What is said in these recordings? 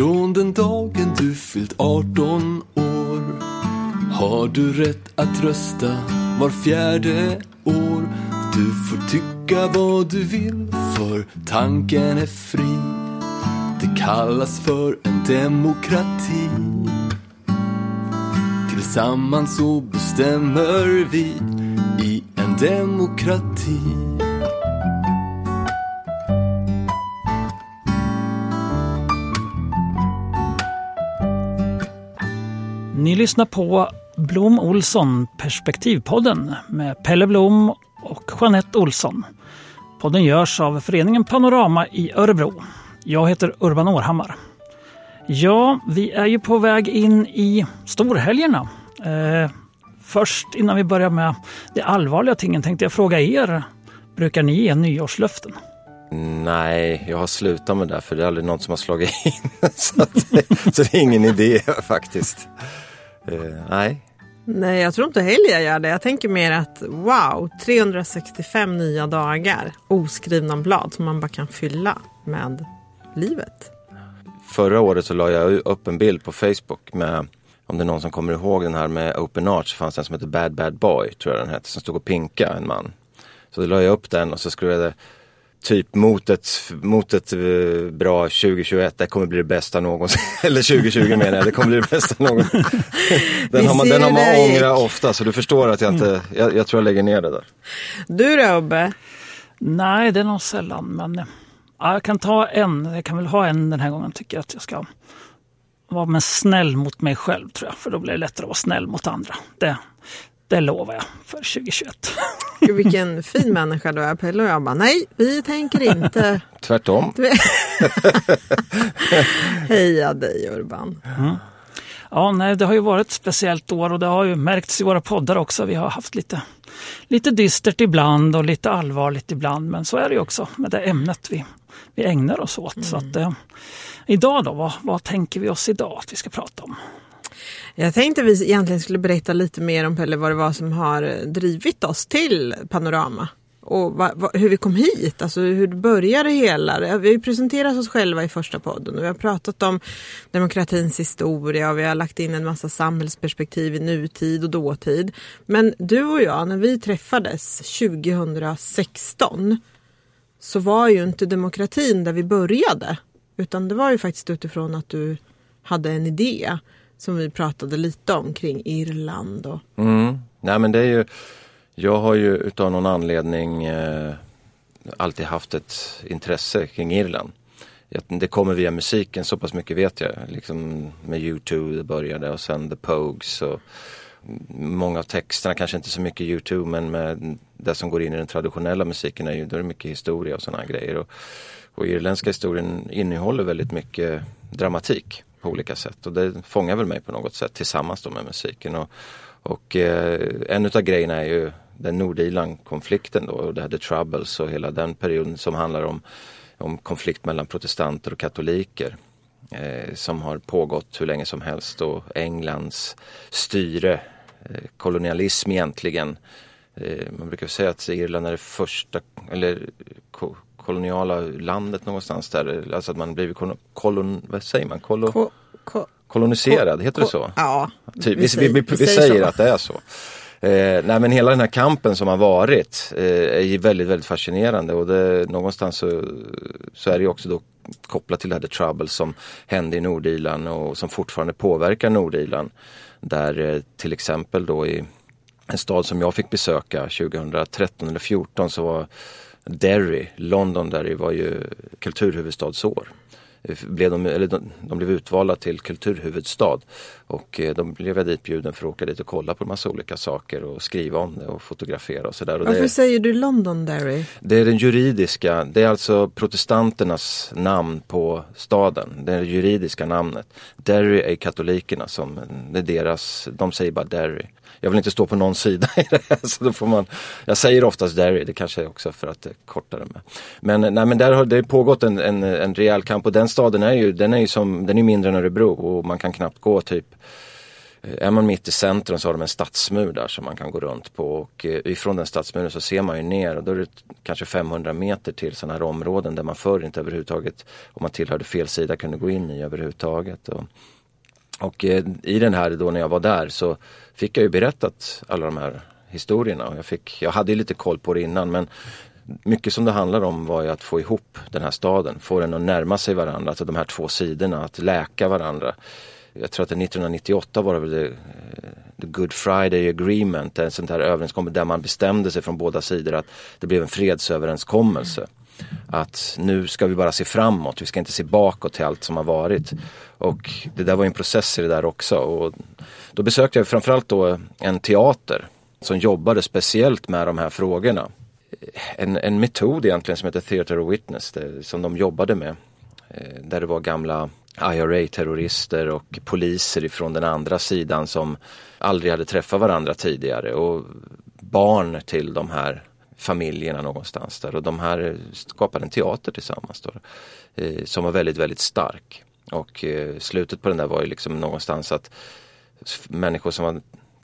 från den dagen du fyllt 18 år har du rätt att rösta var fjärde år. Du får tycka vad du vill för tanken är fri. Det kallas för en demokrati. Tillsammans så bestämmer vi i en demokrati. Lyssnar på Blom Olsson Perspektivpodden med Pelle Blom och Jeanette Olsson. Podden görs av föreningen Panorama i Örebro. Jag heter Urban Århammar. Ja, vi är ju på väg in i storhelgerna. Eh, först innan vi börjar med de allvarliga tingen tänkte jag fråga er. Brukar ni ge nyårslöften? Nej, jag har slutat med det för det är aldrig någon som har slagit in. så, att, så det är ingen idé faktiskt. Uh, nej. Nej, jag tror inte heller jag gör det. Jag tänker mer att wow, 365 nya dagar oskrivna blad som man bara kan fylla med livet. Förra året så la jag upp en bild på Facebook med, om det är någon som kommer ihåg den här med Open Arts, fanns en som heter Bad Bad Boy, tror jag den hette, som stod och pinka en man. Så då la jag upp den och så skrev jag typ mot ett, mot ett uh, bra 2021, det kommer bli det bästa någonsin. Eller 2020 menar jag, det kommer bli det bästa någonsin. den, har man, den har man ångrat ofta så du förstår att jag inte, jag, jag, tror jag lägger ner det där. Du då Ubbe? Nej, det är nog sällan men ja, jag kan ta en, jag kan väl ha en den här gången tycker jag att jag ska vara men snäll mot mig själv tror jag, för då blir det lättare att vara snäll mot andra. Det, det lovar jag för 2021. Vilken fin människa du är Pelle och jag bara nej, vi tänker inte. Tvärtom. Heja dig Urban. Mm. Ja, nej, det har ju varit ett speciellt år och det har ju märkts i våra poddar också. Vi har haft lite, lite dystert ibland och lite allvarligt ibland. Men så är det ju också med det ämnet vi, vi ägnar oss åt. Mm. Så att, eh, idag då, vad, vad tänker vi oss idag att vi ska prata om? Jag tänkte vi egentligen skulle berätta lite mer om Pelle vad det var som har drivit oss till Panorama. Och va, va, hur vi kom hit, alltså hur det började hela. Vi har ju presenterat oss själva i första podden och vi har pratat om demokratins historia och vi har lagt in en massa samhällsperspektiv i nutid och dåtid. Men du och jag, när vi träffades 2016 så var ju inte demokratin där vi började. Utan det var ju faktiskt utifrån att du hade en idé som vi pratade lite om kring Irland. Och... Mm. Nej men det är ju, jag har ju utav någon anledning eh, alltid haft ett intresse kring Irland. Det kommer via musiken, så pass mycket vet jag. Liksom med U2 det började och sen The Pogues. Och många av texterna, kanske inte så mycket U2 men med det som går in i den traditionella musiken är ju, då är det mycket historia och sådana grejer. Och, och irländska historien innehåller väldigt mycket dramatik på olika sätt och det fångar väl mig på något sätt tillsammans då med musiken. Och, och eh, en utav grejerna är ju den Nordirland-konflikten då och det här The Troubles och hela den perioden som handlar om, om konflikt mellan protestanter och katoliker. Eh, som har pågått hur länge som helst och Englands styre, eh, kolonialism egentligen. Eh, man brukar säga att Irland är det första, eller koloniala landet någonstans där. Alltså att man blivit kolon, vad säger man? Kolo, ko, ko, koloniserad, ko, heter det så? Ja, typ, vi, vi, vi, vi säger, att det är så. Eh, nej men hela den här kampen som har varit eh, är väldigt, väldigt fascinerande och det, någonstans så, så är det också då kopplat till det här The Trouble som hände i Nordirland och som fortfarande påverkar Nordirland. Där eh, till exempel då i en stad som jag fick besöka 2013 eller 2014 så var Derry, London Derry var ju kulturhuvudstadsår. Eh, blev de, eller de, de, blev utvalda till kulturhuvudstad och eh, de blev jag ditbjuden för att åka dit och kolla på en massa olika saker och skriva om det och fotografera och sådär. Varför det, säger du Londonderry? Det är den juridiska, det är alltså protestanternas namn på staden. Det är det juridiska namnet. Derry är katolikerna som, det är deras, de säger bara Derry jag vill inte stå på någon sida i det här. Så då får man, jag säger oftast Derry, det kanske är också för att det kortar det med. Men, nej, men där har det pågått en, en, en rejäl kamp och den staden är ju, den är ju som, den är mindre än Örebro och man kan knappt gå typ Eh, är man mitt i centrum så har de en stadsmur där som man kan gå runt på och eh, ifrån den stadsmuren så ser man ju ner och då är det kanske 500 meter till sådana här områden där man förr inte överhuvudtaget, om man tillhörde fel sida, kunde gå in i överhuvudtaget. Och, och eh, i den här då när jag var där så fick jag ju berättat alla de här historierna och jag, fick, jag hade ju lite koll på det innan men mycket som det handlar om var ju att få ihop den här staden, få den att närma sig varandra, alltså de här två sidorna, att läka varandra jag tror att det 1998 var det väl det, eh, the Good Friday Agreement, en sån här överenskommelse där man bestämde sig från båda sidor att det blev en fredsöverenskommelse. Att nu ska vi bara se framåt, vi ska inte se bakåt till allt som har varit. Och det där var en process i det där också. Och då besökte jag framförallt då en teater som jobbade speciellt med de här frågorna. En, en metod egentligen som heter Theater of Witness, det, som de jobbade med. Eh, där det var gamla IRA-terrorister och poliser ifrån den andra sidan som aldrig hade träffat varandra tidigare och barn till de här familjerna någonstans där och de här skapade en teater tillsammans då, eh, som var väldigt, väldigt stark. Och eh, slutet på den där var ju liksom någonstans att människor som var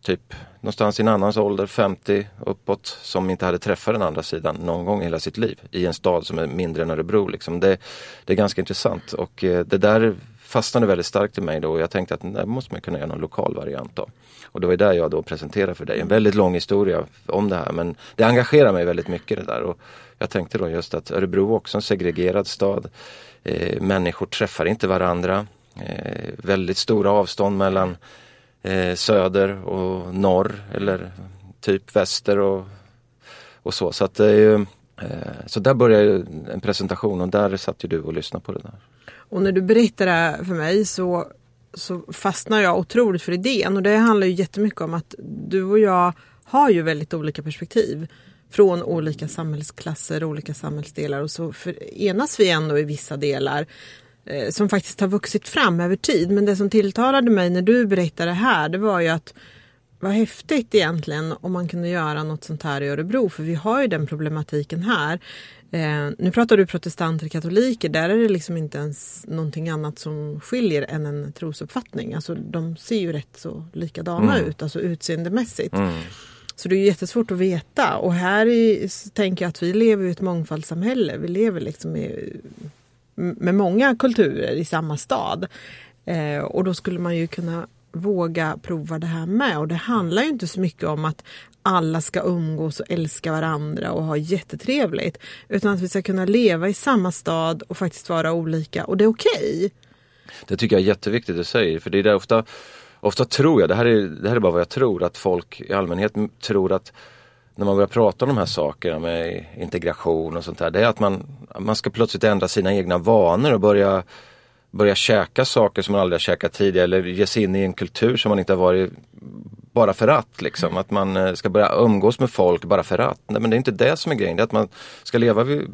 typ någonstans i en annans ålder, 50 uppåt, som inte hade träffat den andra sidan någon gång i hela sitt liv i en stad som är mindre än Örebro. Liksom. Det, det är ganska intressant och eh, det där fastnade väldigt starkt i mig då och jag tänkte att det måste man kunna göra någon lokal variant av. Och det var där jag då presenterade för dig en väldigt lång historia om det här men det engagerar mig väldigt mycket det där. Och jag tänkte då just att Örebro är också en segregerad stad. Eh, människor träffar inte varandra. Eh, väldigt stora avstånd mellan eh, söder och norr eller typ väster och, och så. Så, att det är ju, eh, så där började en presentation och där satt ju du och lyssnade på det där. Och när du berättar det här för mig så, så fastnar jag otroligt för idén och det handlar ju jättemycket om att du och jag har ju väldigt olika perspektiv från olika samhällsklasser, olika samhällsdelar och så enas vi ändå i vissa delar som faktiskt har vuxit fram över tid. Men det som tilltalade mig när du berättade det här det var ju att vad häftigt egentligen om man kunde göra något sånt här i Örebro för vi har ju den problematiken här. Eh, nu pratar du protestanter och katoliker, där är det liksom inte ens någonting annat som skiljer än en trosuppfattning. Alltså de ser ju rätt så likadana mm. ut, alltså utseendemässigt. Mm. Så det är jättesvårt att veta och här i, tänker jag att vi lever i ett mångfaldssamhälle. Vi lever liksom i, med många kulturer i samma stad. Eh, och då skulle man ju kunna våga prova det här med. Och det handlar ju inte så mycket om att alla ska umgås och älska varandra och ha jättetrevligt. Utan att vi ska kunna leva i samma stad och faktiskt vara olika och det är okej. Okay. Det tycker jag är jätteviktigt att du säger för det är där ofta, ofta tror jag, det här, är, det här är bara vad jag tror, att folk i allmänhet tror att när man börjar prata om de här sakerna med integration och sånt där, det är att man, man ska plötsligt ändra sina egna vanor och börja börja käka saker som man aldrig har käkat tidigare eller ge sig in i en kultur som man inte har varit bara för att liksom. Att man eh, ska börja umgås med folk bara för att. Nej men det är inte det som är grejen. Det är att man ska leva vid,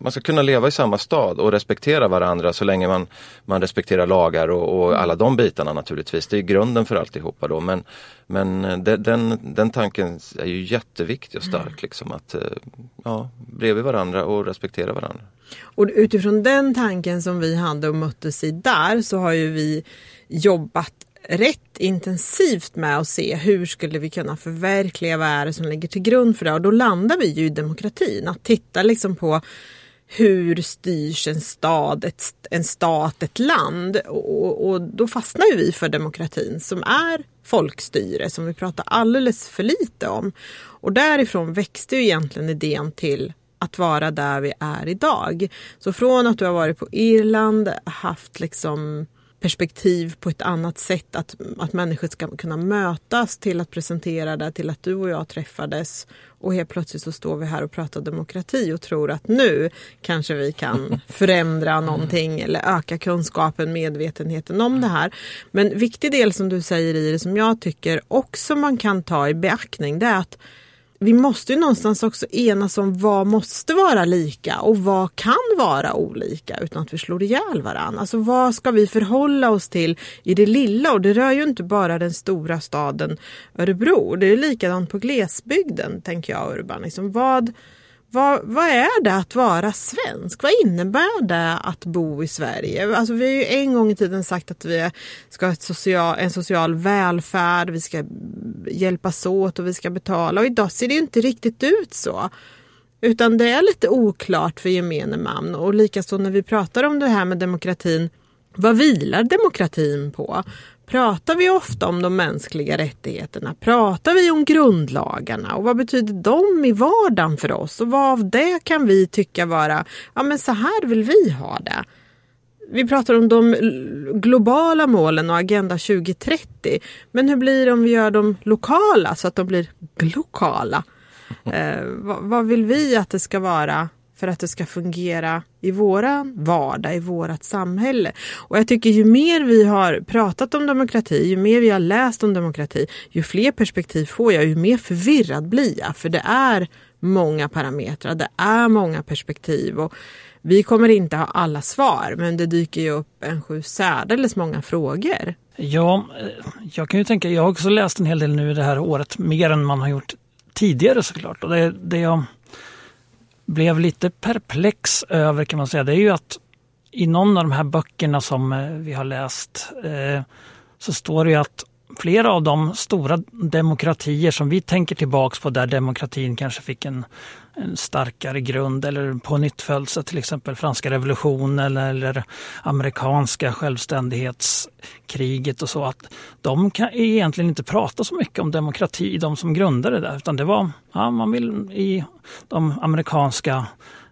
man ska kunna leva i samma stad och respektera varandra så länge man, man respekterar lagar och, och alla de bitarna naturligtvis. Det är grunden för alltihopa då. Men, men eh, de, den, den tanken är ju jätteviktig och stark mm. liksom. Att eh, ja, bredvid varandra och respektera varandra. Och utifrån den tanken som vi hade och möttes i där så har ju vi jobbat rätt intensivt med att se hur skulle vi kunna förverkliga vad är det som ligger till grund för det och då landar vi ju i demokratin. Att titta liksom på hur styrs en stad, ett, en stat, ett land och, och då fastnar ju vi för demokratin som är folkstyre som vi pratar alldeles för lite om. Och därifrån växte ju egentligen idén till att vara där vi är idag. Så från att du har varit på Irland, haft liksom perspektiv på ett annat sätt, att, att människor ska kunna mötas till att presentera det, till att du och jag träffades och helt plötsligt så står vi här och pratar demokrati och tror att nu kanske vi kan förändra någonting eller öka kunskapen, medvetenheten om det här. Men viktig del som du säger i det som jag tycker också man kan ta i beaktning det är att vi måste ju någonstans också enas om vad måste vara lika och vad kan vara olika utan att vi slår ihjäl varandra. Alltså vad ska vi förhålla oss till i det lilla och det rör ju inte bara den stora staden Örebro. Det är likadant på glesbygden tänker jag Urban. Liksom vad, vad, vad är det att vara svensk? Vad innebär det att bo i Sverige? Alltså vi har ju en gång i tiden sagt att vi ska ha social, en social välfärd, vi ska hjälpas åt och vi ska betala. Och idag ser det ju inte riktigt ut så. Utan det är lite oklart för gemene man. Och likaså när vi pratar om det här med demokratin, vad vilar demokratin på? Pratar vi ofta om de mänskliga rättigheterna? Pratar vi om grundlagarna? Och vad betyder de i vardagen för oss? Och vad av det kan vi tycka vara, ja men så här vill vi ha det. Vi pratar om de globala målen och Agenda 2030. Men hur blir det om vi gör dem lokala så att de blir glokala? Eh, vad, vad vill vi att det ska vara för att det ska fungera i våran vardag, i vårat samhälle. Och jag tycker ju mer vi har pratat om demokrati, ju mer vi har läst om demokrati, ju fler perspektiv får jag, ju mer förvirrad blir jag. För det är många parametrar, det är många perspektiv. Och vi kommer inte ha alla svar, men det dyker ju upp en sju särdeles många frågor. Ja, jag kan ju tänka, jag har också läst en hel del nu det här året, mer än man har gjort tidigare såklart. Och det, det jag blev lite perplex över kan man säga, det är ju att i någon av de här böckerna som eh, vi har läst eh, så står det ju att flera av de stora demokratier som vi tänker tillbaks på där demokratin kanske fick en, en starkare grund eller på nytt födelse, till exempel franska revolutionen eller amerikanska självständighetskriget och så. att De kan egentligen inte prata så mycket om demokrati, de som grundade det där, utan det var, ja, man vill i de amerikanska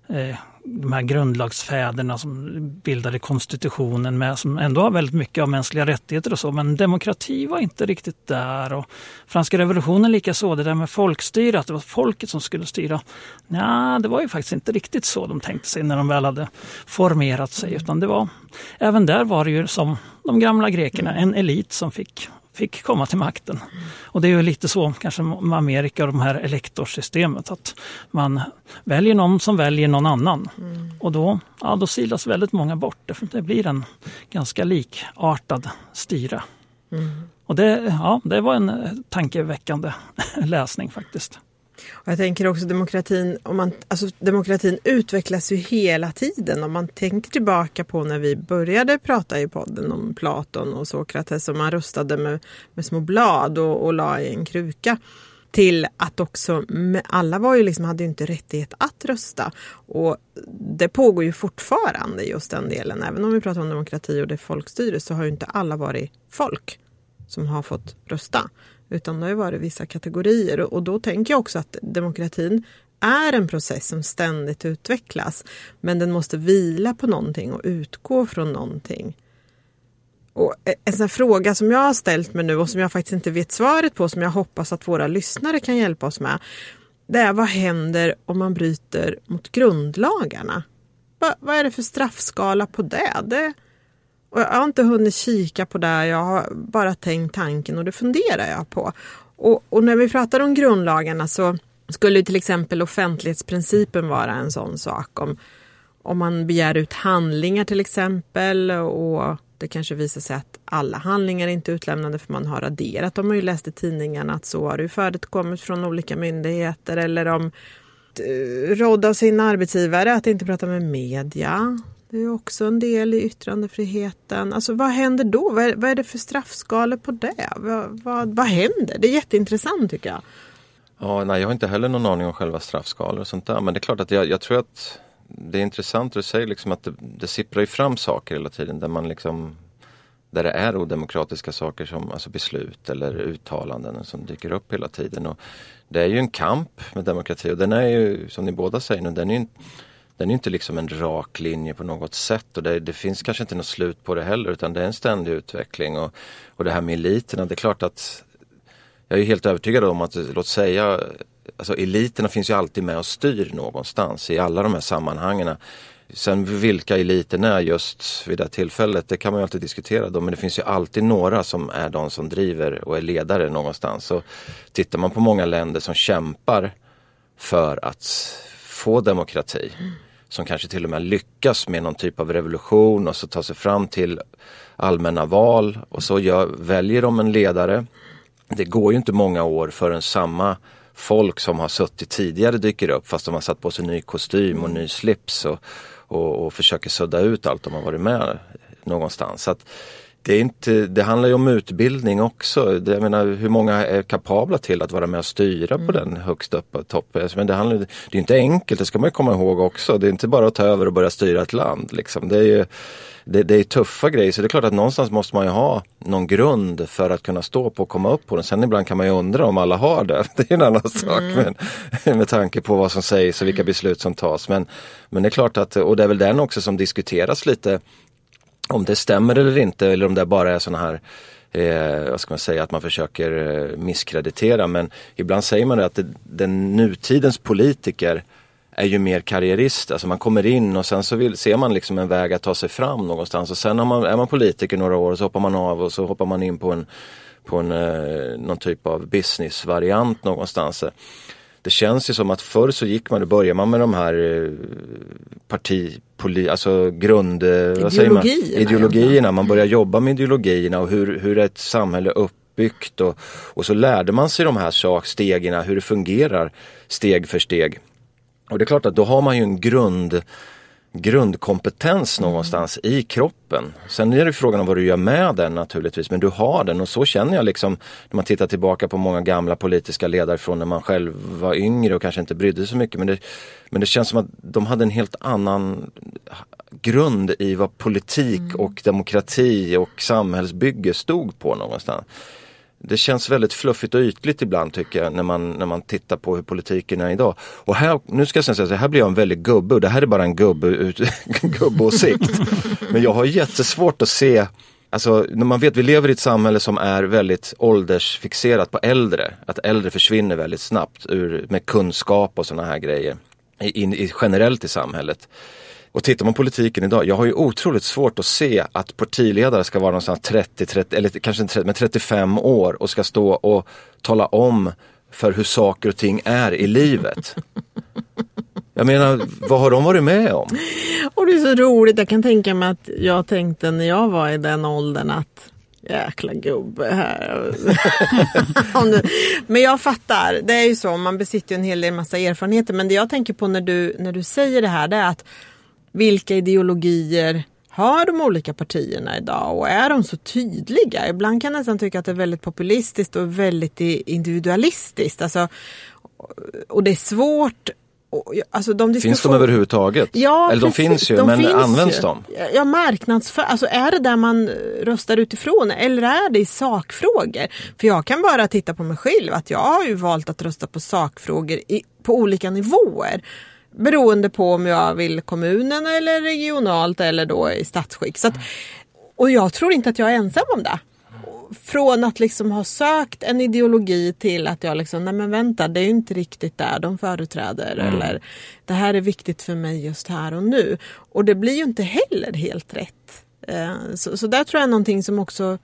eh, de här grundlagsfäderna som bildade konstitutionen med, som ändå har väldigt mycket av mänskliga rättigheter och så, men demokrati var inte riktigt där. Och franska revolutionen likaså, det där med folkstyre, att det var folket som skulle styra. Nej, det var ju faktiskt inte riktigt så de tänkte sig när de väl hade formerat sig, utan det var, även där var det ju som de gamla grekerna, en elit som fick fick komma till makten. Och det är ju lite så kanske med Amerika och de här elektorsystemet att man väljer någon som väljer någon annan. Mm. Och då, ja, då silas väldigt många bort. Det blir en ganska likartad styre. Mm. Och det, ja, det var en tankeväckande läsning faktiskt. Och jag tänker också demokratin, om man, alltså demokratin utvecklas ju hela tiden. Om man tänker tillbaka på när vi började prata i podden om Platon och Sokrates och man rustade med, med små blad och, och la i en kruka till att också, alla var ju liksom, hade ju inte rättighet att rösta. Och det pågår ju fortfarande just den delen. Även om vi pratar om demokrati och det folkstyre så har ju inte alla varit folk som har fått rösta. Utan det har varit vissa kategorier och då tänker jag också att demokratin är en process som ständigt utvecklas. Men den måste vila på någonting och utgå från någonting. Och e, en sån fråga som jag har ställt mig nu och som jag faktiskt inte vet svaret på, som jag hoppas att våra lyssnare kan hjälpa oss med. Det är vad händer om man bryter mot grundlagarna? Va, vad är det för straffskala på det? det och jag har inte hunnit kika på det, jag har bara tänkt tanken och det funderar jag på. Och, och när vi pratar om grundlagarna så skulle till exempel offentlighetsprincipen vara en sån sak. Om, om man begär ut handlingar till exempel och det kanske visar sig att alla handlingar är inte utlämnade för man har raderat. De har ju läst i tidningarna att så har det förekommit från olika myndigheter eller om eh, råd av sin arbetsgivare att inte prata med media. Det är också en del i yttrandefriheten. Alltså vad händer då? Vad är, vad är det för straffskalor på det? Vad, vad, vad händer? Det är jätteintressant tycker jag. Ja, nej, jag har inte heller någon aning om själva straffskalor och sånt där. Men det är klart att jag, jag tror att det är intressant att säga liksom att det, det sipprar fram saker hela tiden där man liksom där det är odemokratiska saker som alltså beslut eller uttalanden som dyker upp hela tiden. Och det är ju en kamp med demokrati och den är ju som ni båda säger nu, den är ju den är inte liksom en rak linje på något sätt och det, det, finns kanske inte något slut på det heller utan det är en ständig utveckling. Och, och det här med eliterna, det är klart att jag är helt övertygad om att, låt säga, alltså eliterna finns ju alltid med och styr någonstans i alla de här sammanhangen. Sen vilka eliterna är just vid det tillfället, det kan man ju alltid diskutera då, men det finns ju alltid några som är de som driver och är ledare någonstans. Så tittar man på många länder som kämpar för att få demokrati, mm som kanske till och med lyckas med någon typ av revolution och så tar sig fram till allmänna val och så gör, väljer de en ledare. Det går ju inte många år förrän samma folk som har suttit tidigare dyker upp fast de har satt på sig ny kostym och ny slips och, och, och försöker sudda ut allt de har varit med någonstans. Så att, det, är inte, det handlar ju om utbildning också. Jag menar, hur många är kapabla till att vara med och styra mm. på den högst upp på toppen? Men det, handlar, det är inte enkelt, det ska man komma ihåg också. Det är inte bara att ta över och börja styra ett land. Liksom. Det, är ju, det, det, är tuffa grejer så det är klart att någonstans måste man ju ha någon grund för att kunna stå på och komma upp på den. Sen ibland kan man ju undra om alla har det. Det är en annan sak mm. men, med tanke på vad som sägs och vilka beslut som tas. Men, men det är klart att, och det är väl den också som diskuteras lite om det stämmer eller inte eller om det bara är sådana här eh, vad ska man säga, att man försöker eh, misskreditera. Men ibland säger man att det, den nutidens politiker är ju mer karriärist. Alltså man kommer in och sen så vill, ser man liksom en väg att ta sig fram någonstans och sen man, är man politiker några år och så hoppar man av och så hoppar man in på en, på en, eh, någon typ av businessvariant någonstans det känns ju som att förr så gick man, då började man med de här eh, parti, poli, alltså grund, eh, säger man? ideologierna. Man börjar jobba med ideologierna och hur, hur ett samhälle uppbyggt och, och så lärde man sig de här sak, stegen, hur det fungerar steg för steg. Och det är klart att då har man ju en grund grundkompetens någonstans i kroppen. Sen är det frågan om vad du gör med den naturligtvis, men du har den och så känner jag liksom när man tittar tillbaka på många gamla politiska ledare från när man själv var yngre och kanske inte brydde sig så mycket. Men det, men det känns som att de hade en helt annan grund i vad politik mm. och demokrati och samhällsbygge stod på någonstans det känns väldigt fluffigt och ytligt ibland tycker jag när man, när man tittar på hur politiken är idag. Och här, nu ska jag säga så här blir jag en väldigt gubbe och det här är bara en gubbe, gubbåsikt. Men jag har jättesvårt att se Alltså när man vet, vi lever i ett samhälle som är väldigt åldersfixerat på äldre. Att äldre försvinner väldigt snabbt ur, med kunskap och sådana här grejer. In, i, generellt i samhället. Och tittar man på politiken idag, jag har ju otroligt svårt att se att partiledare ska vara någonstans 30, 30 eller kanske inte 30, men 35 år och ska stå och tala om för hur saker och ting är i livet. Jag menar, vad har de varit med om? Och det är så roligt, jag kan tänka mig att jag tänkte när jag var i den åldern att jäkla gubbe här. men jag fattar, det är ju så, man besitter en hel del massa erfarenheter. Men det jag tänker på när du, när du säger det här, det är att vilka ideologier har de olika partierna idag och är de så tydliga? Ibland kan jag nästan tycka att det är väldigt populistiskt och väldigt individualistiskt. Alltså, och det är svårt Alltså de. Finns de överhuvudtaget? Ja, Eller precis. de finns ju, de men finns används ju. de? Ja, marknadsför, alltså är det där man röstar utifrån eller är det i sakfrågor? För jag kan bara titta på mig själv att jag har ju valt att rösta på sakfrågor i, på olika nivåer. Beroende på om jag vill kommunen eller regionalt eller då i statsskick. Så att, och jag tror inte att jag är ensam om det. Från att liksom ha sökt en ideologi till att jag liksom, nej men vänta, det är inte riktigt där de företräder. Mm. Eller det här är viktigt för mig just här och nu. Och det blir ju inte heller helt rätt. Eh, så, så där tror jag är någonting som också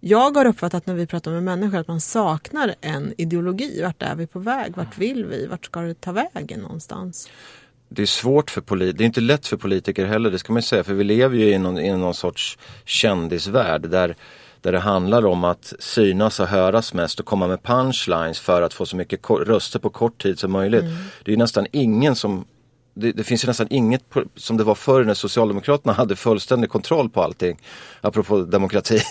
jag har uppfattat när vi pratar med människor att man saknar en ideologi. Vart är vi på väg? Vart vill vi? Vart ska det ta vägen någonstans? Det är svårt för politiker, det är inte lätt för politiker heller, det ska man säga, för vi lever ju i någon, i någon sorts kändisvärld där, där det handlar om att synas och höras mest och komma med punchlines för att få så mycket röster på kort tid som möjligt. Mm. Det är nästan ingen som det, det, finns ju nästan inget som det var förr när Socialdemokraterna hade fullständig kontroll på allting. Apropå demokrati.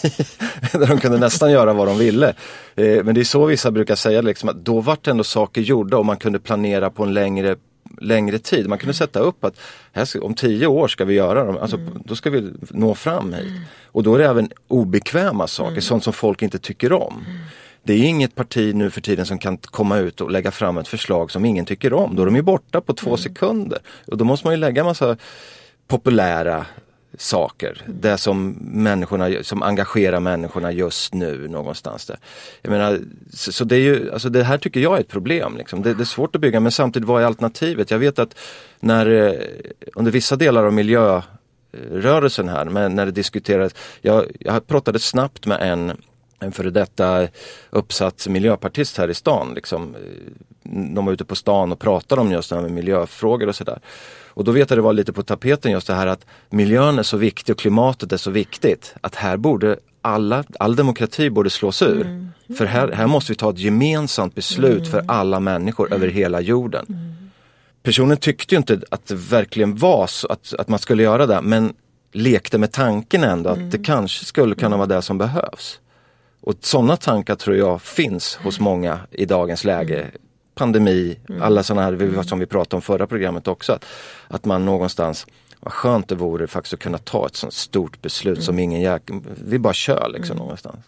där de kunde nästan göra vad de ville. Eh, men det är så vissa brukar säga liksom, att då vart ändå saker gjorda och man kunde planera på en längre längre tid. Man kunde sätta upp att här, om tio år ska vi göra dem, alltså, mm. då ska vi nå fram hit. Och då är det även obekväma saker, mm. sånt som folk inte tycker om. Mm. Det är inget parti nu för tiden som kan komma ut och lägga fram ett förslag som ingen tycker om. Då är de ju borta på två mm. sekunder. Och då måste man ju lägga massa populära saker. Det som människorna, som engagerar människorna just nu någonstans där. Jag menar, så, så det är ju, alltså det här tycker jag är ett problem. Liksom. Det, det, är svårt att bygga men samtidigt vad är alternativet? Jag vet att när eh, under vissa delar av miljörörelsen här, men när det diskuterades, jag, jag pratade snabbt med en en före detta uppsatt miljöpartist här i stan. Liksom. De var ute på stan och pratade om just det här med miljöfrågor och sådär. Och då vet jag det var lite på tapeten just det här att miljön är så viktig och klimatet är så viktigt att här borde alla, all demokrati borde slås ur. Mm. För här, här måste vi ta ett gemensamt beslut för alla människor över hela jorden. Personen tyckte ju inte att det verkligen var så att, att man skulle göra det men lekte med tanken ändå att det kanske skulle kunna vara det som behövs. Och sådana tankar tror jag finns hos många i dagens läge. Pandemi, alla sådana här som vi pratade om förra programmet också. Att, att man någonstans, vad skönt det vore faktiskt att kunna ta ett sånt stort beslut som ingen jäk... Vi bara kör liksom någonstans.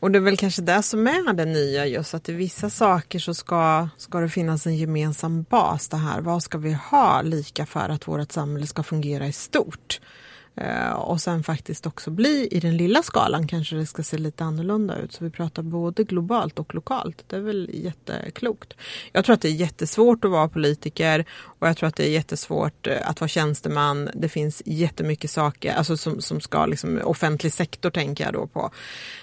Och det är väl kanske det som är det nya just att i vissa saker så ska, ska det finnas en gemensam bas det här. Vad ska vi ha lika för att vårt samhälle ska fungera i stort? Eh, och sen faktiskt också bli i den lilla skalan kanske det ska se lite annorlunda ut. Så vi pratar både globalt och lokalt. Det är väl jätteklokt. Jag tror att det är jättesvårt att vara politiker och jag tror att det är jättesvårt eh, att vara tjänsteman. Det finns jättemycket saker alltså som, som ska, liksom, offentlig sektor tänker jag då på.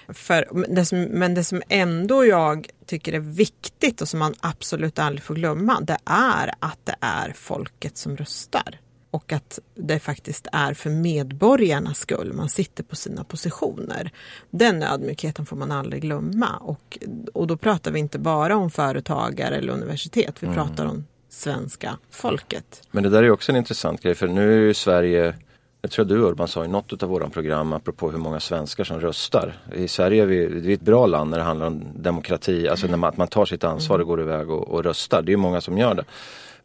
För, men det som, men det som ändå jag tycker är viktigt och som man absolut aldrig får glömma det är att det är folket som röstar och att det faktiskt är för medborgarnas skull man sitter på sina positioner. Den ödmjukheten får man aldrig glömma och, och då pratar vi inte bara om företagare eller universitet, vi pratar om svenska folket. Men det där är också en intressant grej för nu är ju Sverige jag tror du Urban sa i något av våra program apropå hur många svenskar som röstar. I Sverige är vi, vi är ett bra land när det handlar om demokrati, alltså när man, att man tar sitt ansvar och går iväg och, och röstar. Det är många som gör det.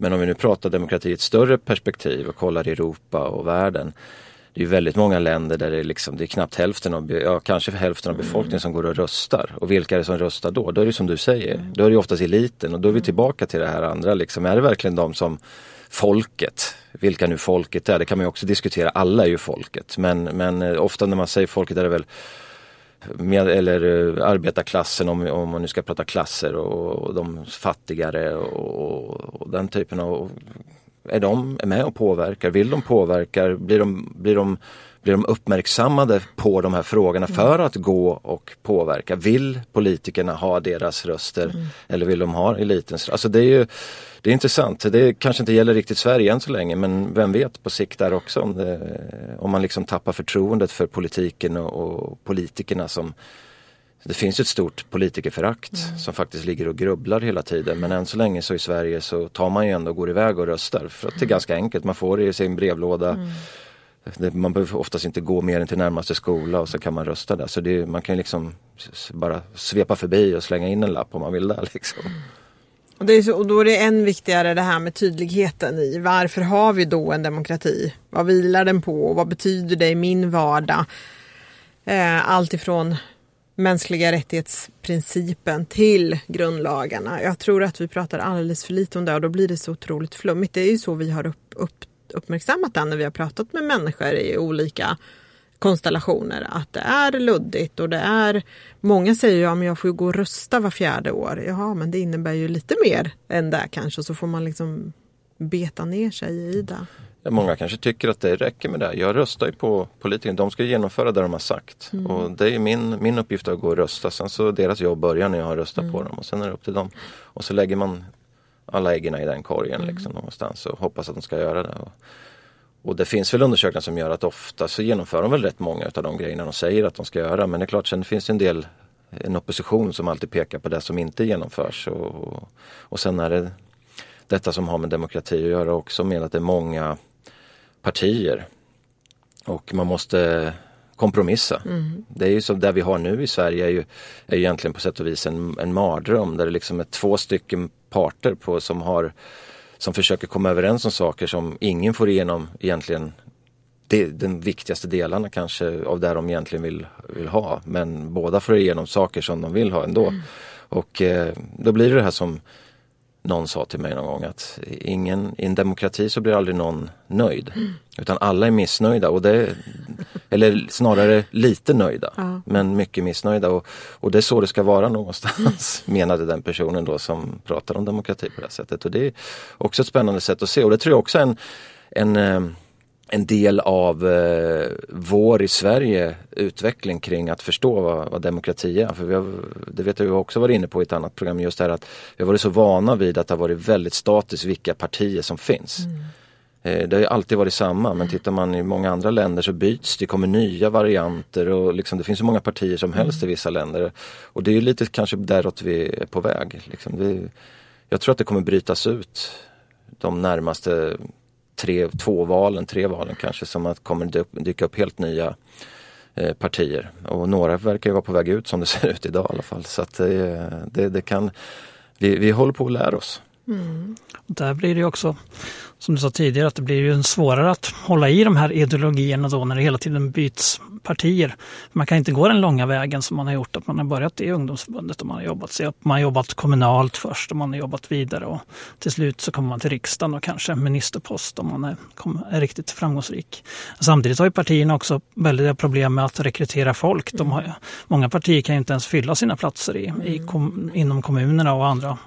Men om vi nu pratar demokrati i ett större perspektiv och kollar Europa och världen. Det är väldigt många länder där det är, liksom, det är knappt hälften av, ja, kanske hälften av befolkningen som går och röstar. Och vilka är det som röstar då? Då är det som du säger, då är det oftast eliten och då är vi tillbaka till det här andra. Liksom. Är det verkligen de som folket, vilka nu folket är, det kan man ju också diskutera, alla är ju folket. Men, men eh, ofta när man säger folket är det väl med, eller eh, arbetarklassen om, om man nu ska prata klasser och, och de fattigare och, och, den typen av är de med och påverkar? Vill de påverka? Blir de, blir de, blir de uppmärksammade på de här frågorna för att gå och påverka? Vill politikerna ha deras röster eller vill de ha elitens? Alltså det är ju det är intressant. Det kanske inte gäller riktigt Sverige än så länge men vem vet på sikt där också om, det, om man liksom tappar förtroendet för politiken och, och politikerna som det finns ett stort politikerförakt som faktiskt ligger och grubblar hela tiden men än så länge så i Sverige så tar man ju ändå och går iväg och röstar för att det är ganska enkelt. Man får det i sin brevlåda. Det, man behöver oftast inte gå mer än till närmaste skola och så kan man rösta där. Så det, man kan liksom bara svepa förbi och slänga in en lapp om man vill där. Liksom. Och, det är så, och då är det än viktigare det här med tydligheten i varför har vi då en demokrati? Vad vilar den på? Vad betyder det i min vardag? Eh, allt ifrån mänskliga rättighetsprincipen till grundlagarna. Jag tror att vi pratar alldeles för lite om det och då blir det så otroligt flummigt. Det är ju så vi har upp, upp, uppmärksammat det när vi har pratat med människor i olika konstellationer att det är luddigt och det är Många säger ju att ja, jag får ju gå och rösta var fjärde år. Jaha, men det innebär ju lite mer än det kanske så får man liksom beta ner sig i det. Ja, Många kanske tycker att det räcker med det. Jag röstar ju på politikerna. De ska genomföra det de har sagt. Och det är min, min uppgift att gå och rösta. Sen så deras jobb börjar när jag har röstat på dem och sen är det upp till dem. Och så lägger man alla äggen i den korgen liksom någonstans och hoppas att de ska göra det. Och, och det finns väl undersökningar som gör att ofta så genomför de väl rätt många av de grejerna de säger att de ska göra. Men det är klart, sen finns det en del en opposition som alltid pekar på det som inte genomförs. Och, och sen är det detta som har med demokrati att göra också med att det är många partier. Och man måste kompromissa. Det är ju som det vi har nu i Sverige är ju, är ju egentligen på sätt och vis en, en mardröm där det liksom är två stycken parter på som har som försöker komma överens om saker som ingen får igenom egentligen det, den viktigaste delarna kanske av det de egentligen vill, vill ha. Men båda får igenom saker som de vill ha ändå. Och eh, då blir det det här som någon sa till mig någon gång att ingen, i en demokrati så blir aldrig någon nöjd. Utan alla är missnöjda och det, eller snarare lite nöjda. Ja. Men mycket missnöjda och, och det är så det ska vara någonstans. Menade den personen då som pratar om demokrati på det sättet. Och det är också ett spännande sätt att se och det tror jag också är en, en eh, en del av eh, vår i Sverige utveckling kring att förstå vad, vad demokrati är. För vi har, det vet jag vi också varit inne på i ett annat program just det här att vi har varit så vana vid att det har varit väldigt statiskt vilka partier som finns. Eh, det har alltid varit samma men tittar man i många andra länder så byts det, kommer nya varianter och liksom, det finns så många partier som helst i vissa länder. Och det är ju lite kanske däråt vi är på väg. Liksom. Det, jag tror att det kommer brytas ut de närmaste tre, två valen, tre valen kanske som att kommer dyka upp helt nya eh, partier. Och några verkar ju vara på väg ut som det ser ut idag i alla fall. Så att det, det, det kan, vi, vi håller på att lära oss. Mm. Där blir det också, som du sa tidigare, att det blir ju svårare att hålla i de här ideologierna då när det hela tiden byts partier. Man kan inte gå den långa vägen som man har gjort, att man har börjat i ungdomsförbundet och man har jobbat sig upp. Man har jobbat kommunalt först och man har jobbat vidare och till slut så kommer man till riksdagen och kanske ministerpost om man är, är riktigt framgångsrik. Samtidigt har ju partierna också väldiga problem med att rekrytera folk. De har, många partier kan ju inte ens fylla sina platser i, i kom, inom kommunerna och andra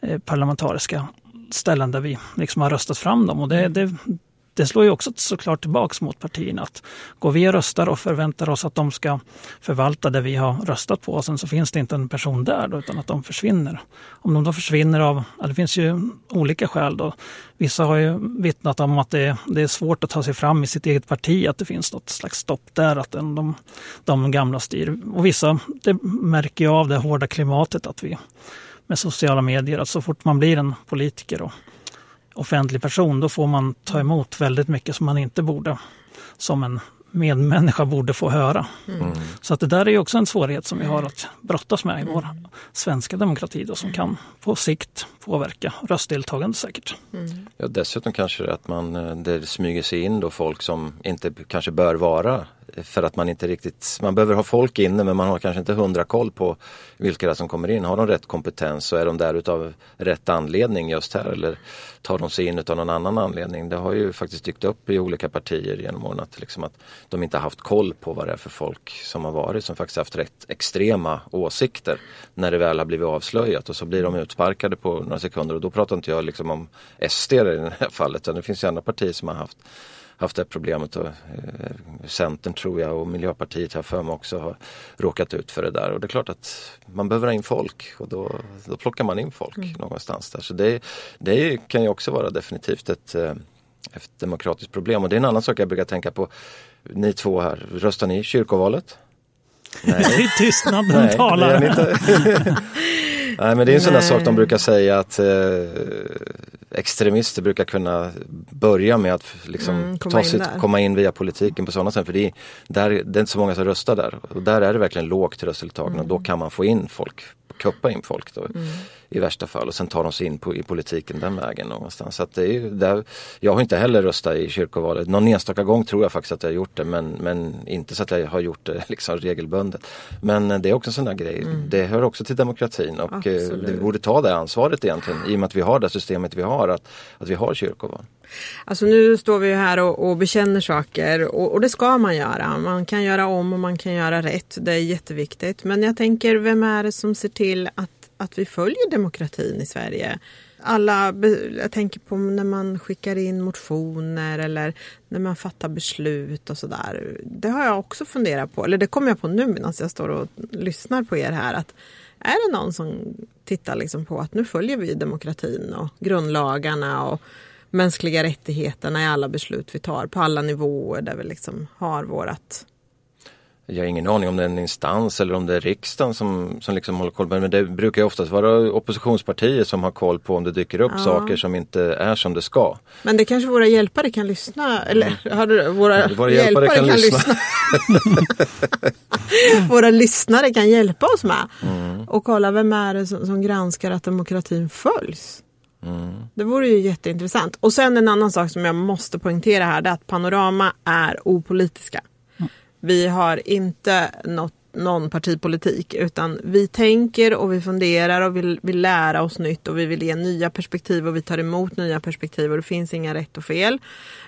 Eh, parlamentariska ställen där vi liksom har röstat fram dem. Och det, det, det slår ju också såklart tillbaks mot partierna. Att går vi och röstar och förväntar oss att de ska förvalta det vi har röstat på och sen så finns det inte en person där då, utan att de försvinner. Om de då försvinner av, ja, det finns ju olika skäl då. Vissa har ju vittnat om att det, det är svårt att ta sig fram i sitt eget parti, att det finns något slags stopp där, att de, de gamla styr. Och vissa, det märker jag av det hårda klimatet att vi med sociala medier att så fort man blir en politiker och offentlig person då får man ta emot väldigt mycket som man inte borde som en medmänniska borde få höra. Mm. Så att det där är ju också en svårighet som vi har att brottas med i vår svenska demokrati då, som kan på sikt påverka röstdeltagande säkert. Mm. Ja, dessutom kanske att man, eh, det smyger sig in då folk som inte kanske bör vara för att man inte riktigt, man behöver ha folk inne men man har kanske inte hundra koll på vilka det är som kommer in. Har de rätt kompetens så är de där utav rätt anledning just här eller tar de sig in utav någon annan anledning. Det har ju faktiskt dykt upp i olika partier genom åren att, liksom att de inte haft koll på vad det är för folk som har varit som faktiskt haft rätt extrema åsikter när det väl har blivit avslöjat och så blir de utsparkade på några sekunder och då pratar inte jag liksom om SD i det här fallet utan det finns ju andra partier som har haft haft det problemet och eh, Centern tror jag och Miljöpartiet har för mig också har råkat ut för det där och det är klart att man behöver ha in folk och då, då plockar man in folk mm. någonstans där. Så det, det kan ju också vara definitivt ett, eh, ett demokratiskt problem och det är en annan sak jag brukar tänka på. Ni två här, röstar ni i kyrkovalet? Nej. Tystnaden talar. Nej men det är en sån där sak de brukar säga att eh, extremister brukar kunna börja med att liksom mm, komma, ta in sitt, komma in via politiken på sådana sätt. För det är, där, det är inte så många som röstar där. Och där är det verkligen lågt röstdeltagande mm. och då kan man få in folk, kuppa in folk. Då. Mm i värsta fall och sen tar de sig in på, i politiken den vägen någonstans. Så det är där, jag har inte heller röstat i kyrkovalet. Någon enstaka gång tror jag faktiskt att jag har gjort det men, men inte så att jag har gjort det liksom regelbundet. Men det är också en sån där grej. Mm. Det hör också till demokratin och Absolut. vi borde ta det ansvaret egentligen i och med att vi har det systemet vi har, att, att vi har kyrkoval. Alltså nu står vi här och, och bekänner saker och, och, det ska man göra. Man kan göra om och man kan göra rätt. Det är jätteviktigt. Men jag tänker, vem är det som ser till att att vi följer demokratin i Sverige. Alla, jag tänker på när man skickar in motioner eller när man fattar beslut och sådär. Det har jag också funderat på, eller det kommer jag på nu medan jag står och lyssnar på er här. Att är det någon som tittar liksom på att nu följer vi demokratin och grundlagarna och mänskliga rättigheterna i alla beslut vi tar på alla nivåer där vi liksom har vårat jag har ingen aning om det är en instans eller om det är riksdagen som, som liksom håller koll på det. Men det brukar oftast vara oppositionspartier som har koll på om det dyker upp ja. saker som inte är som det ska. Men det kanske våra hjälpare kan lyssna, eller mm. har du, våra, våra hjälpare, hjälpare kan, kan, lyssna. våra lyssnare kan hjälpa oss med. Mm. Och kolla vem är det som, som granskar att demokratin följs. Mm. Det vore ju jätteintressant. Och sen en annan sak som jag måste poängtera här, det är att Panorama är opolitiska. Vi har inte något, någon partipolitik utan vi tänker och vi funderar och vill, vill lära oss nytt och vi vill ge nya perspektiv och vi tar emot nya perspektiv och det finns inga rätt och fel.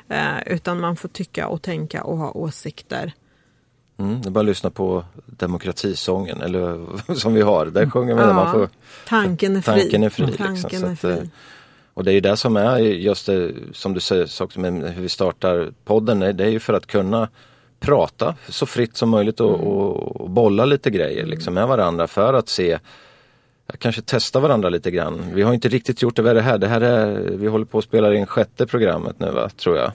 Eh, utan man får tycka och tänka och ha åsikter. Mm, det är bara att lyssna på demokratisången eller som vi har. Där sjunger vi ja, man får, Tanken är fri. Tanken är fri. Liksom, tanken är fri. Att, och det är det som är just det som du säger, hur vi startar podden. Det är ju för att kunna prata så fritt som möjligt och, mm. och, och bolla lite grejer liksom med varandra för att se kanske testa varandra lite grann. Vi har inte riktigt gjort det. Vad är det här? Det här är, vi håller på att spela in sjätte programmet nu va, tror jag.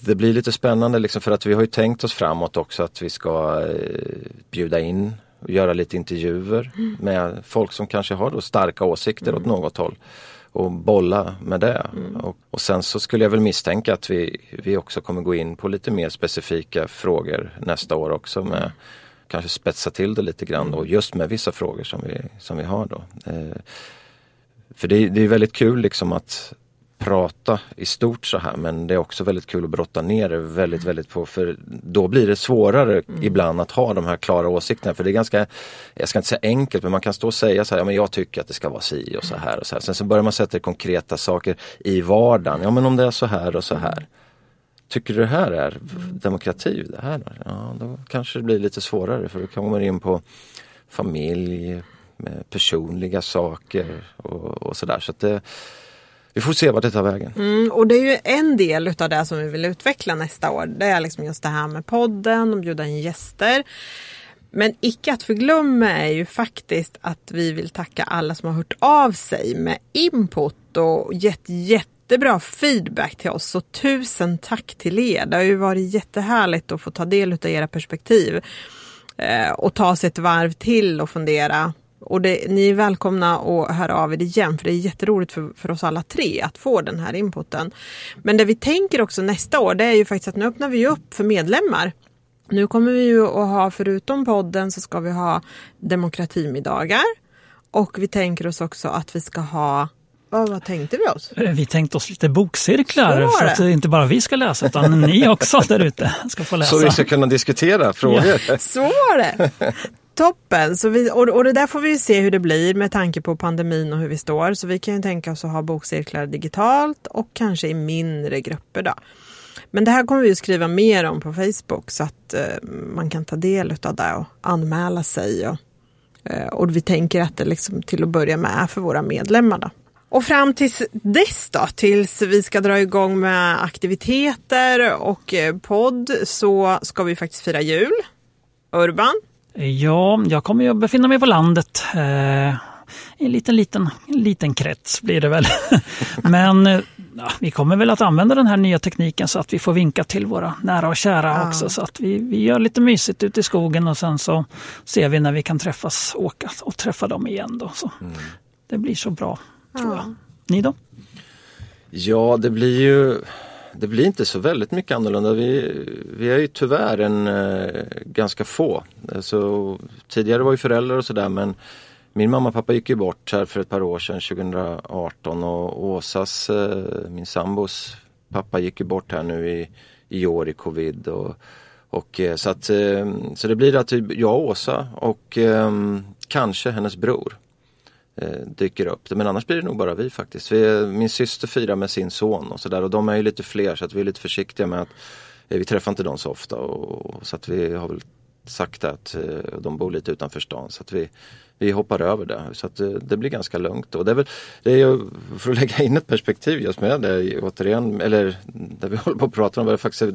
Det blir lite spännande liksom för att vi har ju tänkt oss framåt också att vi ska eh, bjuda in och göra lite intervjuer mm. med folk som kanske har då starka åsikter mm. åt något håll och bolla med det. Mm. Och, och, sen så skulle jag väl misstänka att vi, vi också kommer gå in på lite mer specifika frågor nästa år också med kanske spetsa till det lite grann och just med vissa frågor som vi, som vi har då. Eh, för det, det är väldigt kul liksom att prata i stort så här men det är också väldigt kul att brotta ner det väldigt väldigt på för då blir det svårare mm. ibland att ha de här klara åsikterna för det är ganska, jag ska inte säga enkelt men man kan stå och säga så här, ja, men jag tycker att det ska vara si och så här och så här. Sen så börjar man sätta konkreta saker i vardagen, ja men om det är så här och så här. Tycker du det här är demokrati? Det här? Ja, då kanske det blir lite svårare för då kommer man in på familj, personliga saker och, och sådär. Så det, vi får se vart det tar vägen. Mm, och det är ju en del utav det som vi vill utveckla nästa år. Det är liksom just det här med podden och bjuda in gäster. Men icke att förglömma är ju faktiskt att vi vill tacka alla som har hört av sig med input och gett jättebra feedback till oss. Så tusen tack till er. Det har ju varit jättehärligt att få ta del av era perspektiv. Eh, och ta sig ett varv till och fundera och det, ni är välkomna att höra av er igen för det är jätteroligt för, för oss alla tre att få den här inputen. Men det vi tänker också nästa år det är ju faktiskt att nu öppnar vi upp för medlemmar. Nu kommer vi ju att ha, förutom podden så ska vi ha demokratimiddagar. Och vi tänker oss också att vi ska ha vad, vad tänkte vi oss? Eh, vi tänkte oss lite bokcirklar för att inte bara vi ska läsa utan ni också där ute ska få läsa. Så vi ska kunna diskutera frågor. Ja. Så var det! Toppen! Så vi, och, och det där får vi se hur det blir med tanke på pandemin och hur vi står. Så vi kan ju tänka oss att ha bokcirklar digitalt och kanske i mindre grupper. Då. Men det här kommer vi att skriva mer om på Facebook så att eh, man kan ta del av det och anmäla sig. Och, eh, och vi tänker att det liksom till att börja med är för våra medlemmar. Då. Och fram tills dess då, tills vi ska dra igång med aktiviteter och eh, podd så ska vi faktiskt fira jul. Urban, Ja, jag kommer ju att befinna mig på landet. Eh, en liten, liten, liten krets blir det väl. Men eh, ja, vi kommer väl att använda den här nya tekniken så att vi får vinka till våra nära och kära ja. också. Så att vi, vi gör lite mysigt ute i skogen och sen så ser vi när vi kan träffas, åka och träffa dem igen. Då. Så mm. Det blir så bra, tror jag. Ni då? Ja, det blir ju det blir inte så väldigt mycket annorlunda. Vi, vi är ju tyvärr en eh, ganska få. Alltså, tidigare var ju föräldrar och sådär men min mamma och pappa gick ju bort här för ett par år sedan, 2018 och Åsas, eh, min sambos pappa gick ju bort här nu i, i år i covid. Och, och, eh, så, att, eh, så det blir att jag och Åsa och eh, kanske hennes bror Eh, dyker upp. Men annars blir det nog bara vi faktiskt. Vi, min syster firar med sin son och sådär och de är ju lite fler så att vi är lite försiktiga med att eh, vi träffar inte dem så ofta och, så att vi har väl sagt att eh, de bor lite utanför stan så att vi, vi hoppar över det. Så att det, blir ganska lugnt. Och det är väl, det är ju, för att lägga in ett perspektiv just med det återigen, eller där vi håller på att prata om det faktiskt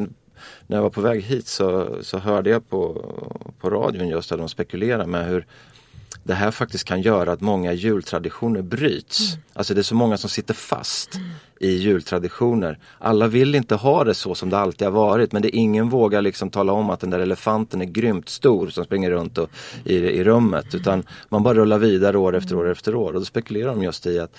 när jag var på väg hit så, så hörde jag på, på radion just att de spekulerar med hur det här faktiskt kan göra att många jultraditioner bryts. Mm. Alltså det är så många som sitter fast mm. i jultraditioner. Alla vill inte ha det så som det alltid har varit men det ingen vågar liksom tala om att den där elefanten är grymt stor som springer runt och, i, i rummet utan man bara rullar vidare år efter år efter år och då spekulerar de just i att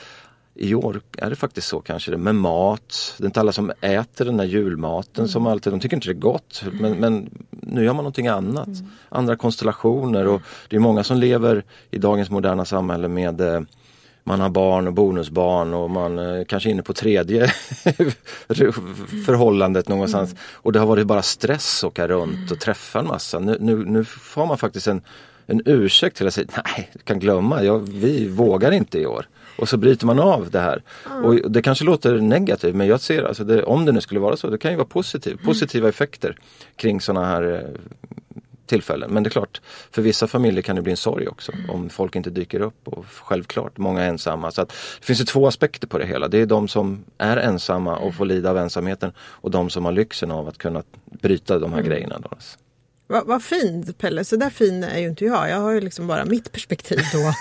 i år är det faktiskt så kanske det med mat. Det är inte alla som äter den där julmaten mm. som alltid, de tycker inte det är gott. Men, men nu gör man någonting annat. Mm. Andra konstellationer och det är många som lever i dagens moderna samhälle med eh, man har barn och bonusbarn och man eh, kanske är inne på tredje förhållandet någonstans. Mm. Och det har varit bara stress att åka runt och träffa en massa. Nu, nu, nu får man faktiskt en, en ursäkt till att säga nej, du kan glömma, jag, vi vågar inte i år. Och så bryter man av det här. Mm. Och det kanske låter negativt men jag ser alltså det, om det nu skulle vara så, det kan ju vara positivt, mm. positiva effekter kring sådana här eh, tillfällen. Men det är klart, för vissa familjer kan det bli en sorg också mm. om folk inte dyker upp och självklart, många är ensamma. Så att, det finns ju två aspekter på det hela. Det är de som är ensamma och får lida av ensamheten och de som har lyxen av att kunna bryta de här mm. grejerna. Då. Vad vad fint Pelle, så där fin är ju inte jag. Jag har ju liksom bara mitt perspektiv då.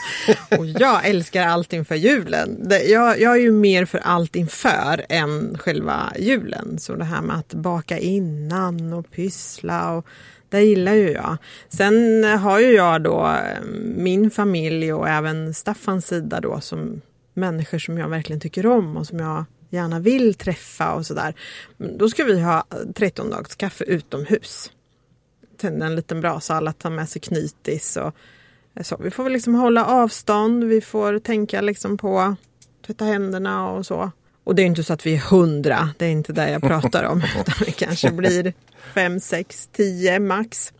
Och jag älskar allt inför julen. Jag, jag är ju mer för allt inför än själva julen. Så det här med att baka innan och pyssla och det gillar ju jag. Sen har ju jag då eh, min familj och även Staffans sida då som människor som jag verkligen tycker om och som jag gärna vill träffa och sådär. Då ska vi ha 13 dags kaffe utomhus tända en liten brasa, alla tar med sig knytis och så. Vi får väl liksom hålla avstånd, vi får tänka liksom på tvätta händerna och så. Och det är inte så att vi är hundra, det är inte det jag pratar om, utan vi kanske blir fem, sex, tio max.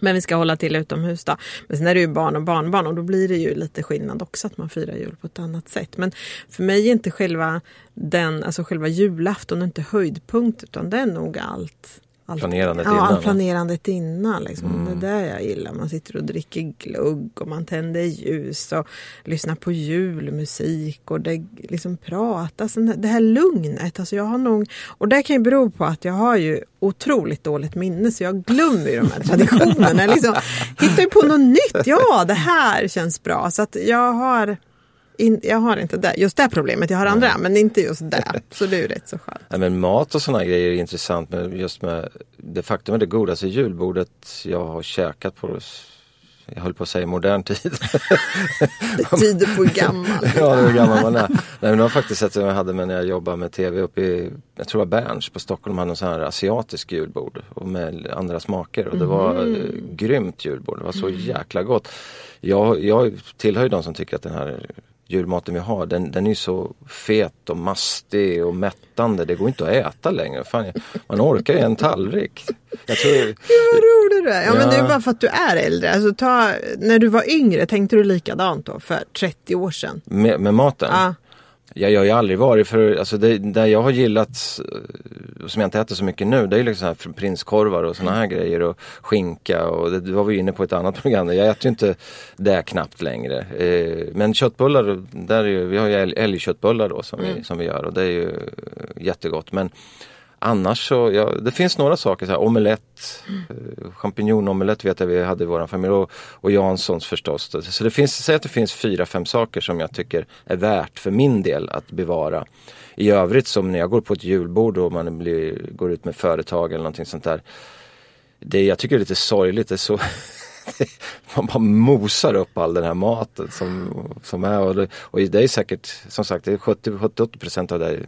Men vi ska hålla till utomhus då. Men sen är det ju barn och barnbarn och då blir det ju lite skillnad också att man firar jul på ett annat sätt. Men för mig är inte själva den, alltså själva julafton inte höjdpunkt utan det är nog allt. Allt Planerandet ja, innan, planerandet innan. Liksom. Det är det jag gillar. Man sitter och dricker glugg och man tänder ljus och lyssnar på julmusik och det liksom pratas. Det här lugnet. Alltså jag har nog, och det kan ju bero på att jag har ju otroligt dåligt minne så jag glömmer ju de här traditionerna. Liksom hittar ju på något nytt. Ja, det här känns bra. Så att jag har in, jag har inte det, just det problemet, jag har andra men inte just det. Så det är ju rätt så skönt. Nej, men mat och sådana grejer är intressant med just med det faktum är det godaste julbordet jag har käkat på jag höll på att säga modern tid. Det tyder på gammal ja, hur gammal man är. Nej, men det var faktiskt ett jag hade med när jag jobbade med tv uppe i, jag tror det var Berns på Stockholm, hade en sån här asiatisk julbord och med andra smaker och det var Mm. grymt julbord. Det var så jäkla gott. Jag, jag tillhör ju de som tycker att den här julmaten vi har, den, den är så fet och mastig och mättande. Det går inte att äta längre. Fan, man orkar ju en tallrik. Jag tror, Vad rolig du är. Ja, men det är Ja. bara för att du är äldre. Alltså, ta, när du var yngre, tänkte du likadant då för 30 år sedan? med, med maten? Ja. Jag, jag har ju aldrig varit för, alltså det, det jag har gillat, eh, som jag inte äter så mycket nu, det är ju liksom här prinskorvar och såna här grejer och skinka och det, var vi inne på ett annat program. Jag äter ju inte det knappt längre. Eh, men köttbullar, där är ju, vi har ju älg, älgköttbullar då som, vi, som vi gör och det är ju jättegott. Men Annars så, ja, det finns några saker, så här, omelett, eh, champinjonomelett vet jag vi hade i vår familj och, och Janssons förstås. Så det finns, säg att det finns fyra, fem saker som jag tycker är värt för min del att bevara. I övrigt som när jag går på ett julbord och man blir, går ut med företag eller någonting sånt där. Det jag tycker är lite sorgligt, det är så man bara mosar upp all den här maten som, som är och det, och det är säkert som sagt det är 70-80% av det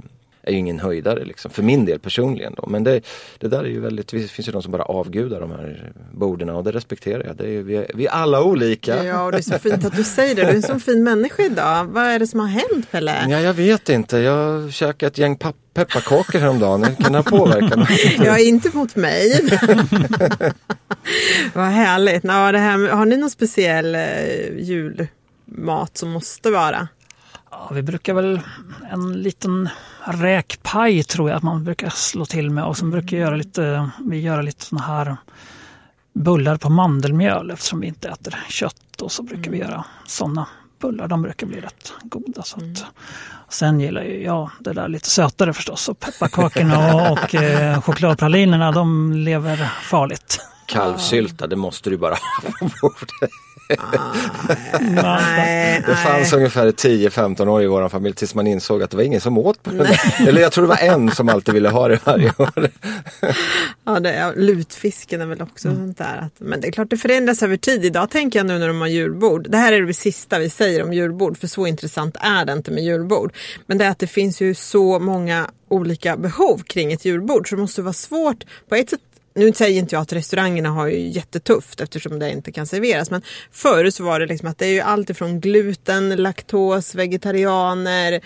är är ju ingen höjdare liksom, för min del personligen. Då. Men det, det där är ju väldigt, det finns ju de som bara avgudar de här borden och det respekterar jag. Det är, ju- vi, är, vi är alla olika. Ja, och det är så fint att du säger det. Du är en sån fin människa idag. Vad är det som har hänt Pelle? Ja, jag vet inte. Jag käkade ett gäng papp- pepparkakor häromdagen. Kan det ha påverkat mig? Är inte mot mig. Vad härligt. Ja, det här, har ni någon speciell eh, julmat som måste vara? Ja, vi brukar väl en liten räkpaj tror jag att man brukar slå till med och sen brukar vi göra lite, vi göra lite såna här bullar på mandelmjöl eftersom vi inte äter kött och så brukar vi göra sådana bullar. De brukar bli rätt goda. Så att, Sen gillar ju jag det där lite sötare förstås och pepparkakorna och, och eh, chokladpralinerna de lever farligt. Kalvsylta, det måste du bara ha på bordet. Nej, Det fanns nej. ungefär 10-15 år i vår familj tills man insåg att det var ingen som åt på där. Eller jag tror det var en som alltid ville ha det varje år. Ja, det är, lutfisken är väl också sånt där. Att, men det är klart det förändras över tid. Idag tänker jag nu när de har julbord. Det här är det sista vi säger om julbord för så intressant är det inte med julbord. Men det är att det finns ju så många olika behov kring ett julbord så det måste vara svårt på ett sätt nu säger inte jag att restaurangerna har ju jättetufft eftersom det inte kan serveras. Men förr så var det liksom att det är ju allt ifrån gluten, laktos, vegetarianer,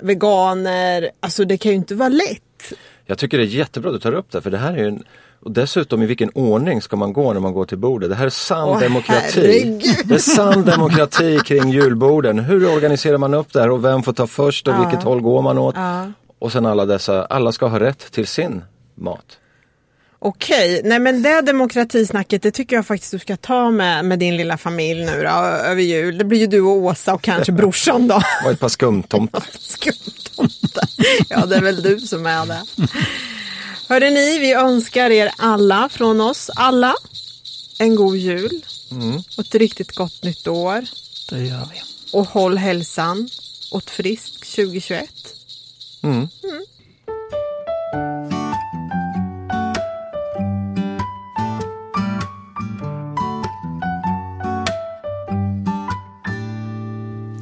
veganer. Alltså det kan ju inte vara lätt. Jag tycker det är jättebra att du tar upp det för det här är ju en och dessutom i vilken ordning ska man gå när man går till bordet? Det här är sann Åh, demokrati. herregud. Det är sann demokrati kring julborden. Hur organiserar man upp det här och vem får ta först och vilket håll går man åt? Ja. Och sen alla dessa, alla ska ha rätt till sin mat. Okej, nej men det demokratisnacket det tycker jag faktiskt du ska ta med, med din lilla familj nu då, över jul. Det blir ju du och Åsa och kanske brorsan då. Och ett par skumtomtar. Skumtomte. Ja, det är väl du som är det. Hörde ni, vi önskar er alla från oss alla en god jul Mm. och ett riktigt gott nytt år. Det gör vi. Och håll hälsan och ett friskt 2021. Mm.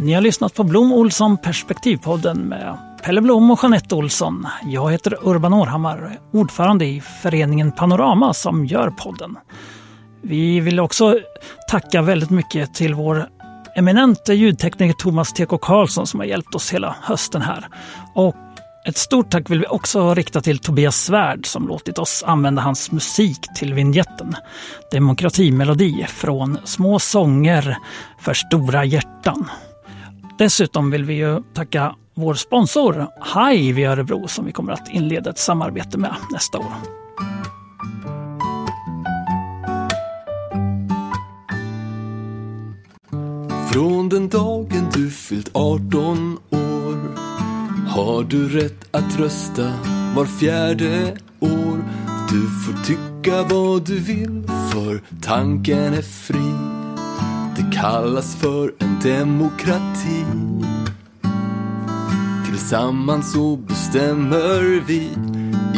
Ni har lyssnat på Blom Olsson Perspektivpodden med Pelle Blom och Jeanette Olsson. Jag heter Urban Århammar, ordförande i föreningen Panorama som gör podden. Vi vill också tacka väldigt mycket till vår eminente ljudtekniker Thomas T.K. Karlsson som har hjälpt oss hela hösten här. Och ett stort tack vill vi också rikta till Tobias Svärd som låtit oss använda hans musik till vignetten. Demokratimelodi från Små sånger för stora hjärtan. Dessutom vill vi ju tacka vår sponsor Hive i Örebro som vi kommer att inleda ett samarbete med nästa år. Från den dagen du fyllt 18 år har du rätt att rösta var fjärde år. Du får tycka vad du vill för tanken är fri. Kallas för en demokrati. Tillsammans så bestämmer vi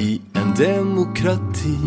i en demokrati.